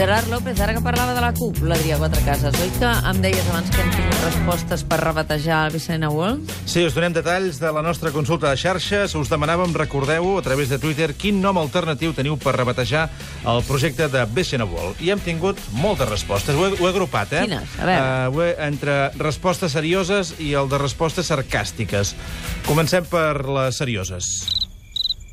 Gerard López, ara que parlava de la CUP, l'Adrià Quatrecases, oi que em deies abans que hem tingut respostes per rebatejar el Vicent World? Sí, us donem detalls de la nostra consulta de xarxes. Us demanàvem, recordeu a través de Twitter, quin nom alternatiu teniu per rebatejar el projecte de BCN World. I hem tingut moltes respostes. Ho he, ho he agrupat, eh? Quines? A veure. Uh, he, entre respostes serioses i el de respostes sarcàstiques. Comencem per les serioses.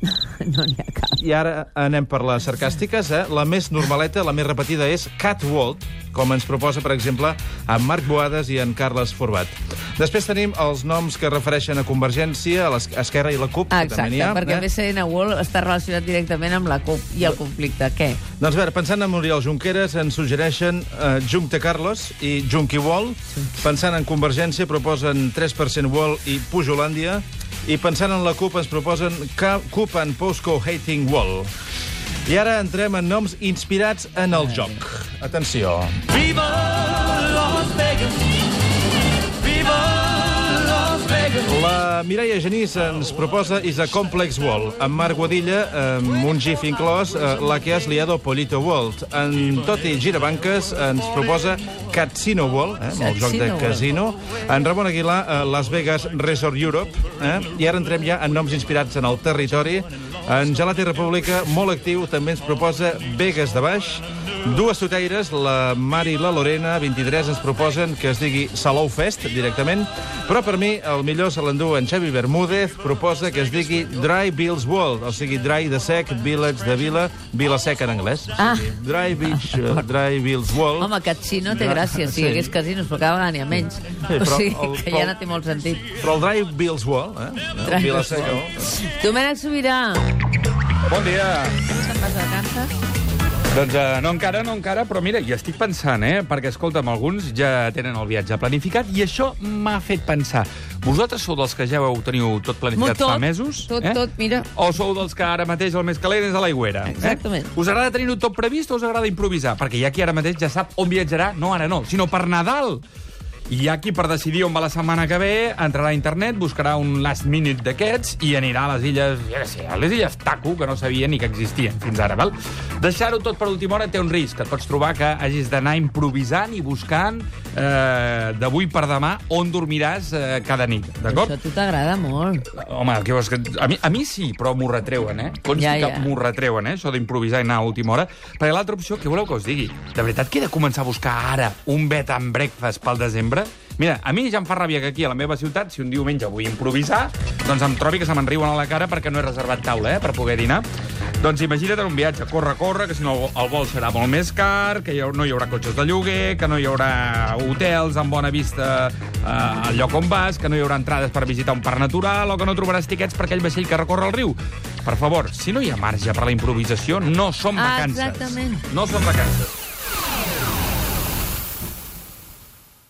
No n'hi ha cap. I ara anem per les sarcàstiques. Eh? La més normaleta, la més repetida, és Catwalt, com ens proposa, per exemple, en Marc Boades i en Carles Forbat. Després tenim els noms que refereixen a Convergència, a l'Esquerra i la CUP. Ah, que també exacte, ha, perquè eh? BCN World està relacionat directament amb la CUP i el conflicte. Què? Doncs a veure, pensant en Oriol Junqueras, ens suggereixen uh, Junte Carlos i Junqui Wall. Pensant en Convergència, proposen 3% Wall i Pujolàndia. I pensant en la CUP, ens proposen CUP and Posco Hating Wall. I ara entrem en noms inspirats en el joc. Atenció. Viva La Mireia Genís ens proposa Is a Complex Wall. En Marc Guadilla, amb un gif inclòs, eh, la que has liado Polito World. En Toti Girabanques ens proposa Casino Wall, eh, amb el joc de Casino World. casino. En Ramon Aguilar, eh, Las Vegas Resort Europe. Eh? I ara entrem ja en noms inspirats en el territori. En Gelati República, molt actiu, també ens proposa Vegas de Baix. Dues tuteires, la Mari i la Lorena, 23, ens proposen que es digui Salou Fest, directament. Però per mi, el millor se l'endú en Xavi Bermúdez, proposa que es digui Dry Bills World, o sigui, dry de sec, village de vila, vila seca en anglès. Ah. O sigui, Dry Beach, uh, Dry Bills World. Home, casino té gràcia, si sí. hi hagués casinos, però cada vegada n'hi ha menys. Sí, o sigui, el- que ja no té molt sentit. Però el Dry Bills World, eh? Dry Vila seca? Domènec Sobirà, Bon dia. se'n vas de vacances? Doncs uh, no encara, no encara, però mira, hi estic pensant, eh? Perquè, escolta'm, alguns ja tenen el viatge planificat i això m'ha fet pensar. Vosaltres sou dels que ja ho teniu tot planificat Tot, fa mesos? tot, eh? tot, mira. O sou dels que ara mateix el més calent és a l'aigüera? Exactament. Eh? Us agrada tenir-ho tot previst o us agrada improvisar? Perquè hi ha qui ara mateix ja sap on viatjarà, no ara no, sinó per Nadal. Hi ha qui, per decidir on va la setmana que ve, entrarà a internet, buscarà un last minute d'aquests i anirà a les illes, ja sé, a les illes Taco, que no sabia ni que existien fins ara, val? Deixar-ho tot per última hora té un risc. Et pots trobar que hagis d'anar improvisant i buscant eh, d'avui per demà on dormiràs eh, cada nit, d'acord? Això a tu t'agrada molt. Home, què vols que... A mi, a mi sí, però m'ho retreuen, eh? Consti ja, ja. que m'ho retreuen, eh? Això d'improvisar i anar a última hora. Perquè l'altra opció, què voleu que us digui? De veritat que he de començar a buscar ara un bed and breakfast pel desembre? Mira, a mi ja em fa ràbia que aquí a la meva ciutat, si un diumenge vull improvisar, doncs em trobi que se me'n riuen a la cara perquè no he reservat taula, eh?, per poder dinar. Doncs imagina't en un viatge, corre, corre, que si no el vol serà molt més car, que hi ha, no hi haurà cotxes de lloguer, que no hi haurà hotels amb bona vista eh, al lloc on vas, que no hi haurà entrades per visitar un parc natural o que no trobaràs tiquets per aquell vaixell que recorre el riu. Per favor, si no hi ha marge per a la improvisació, no són Ah, vacances. exactament. No són vacances.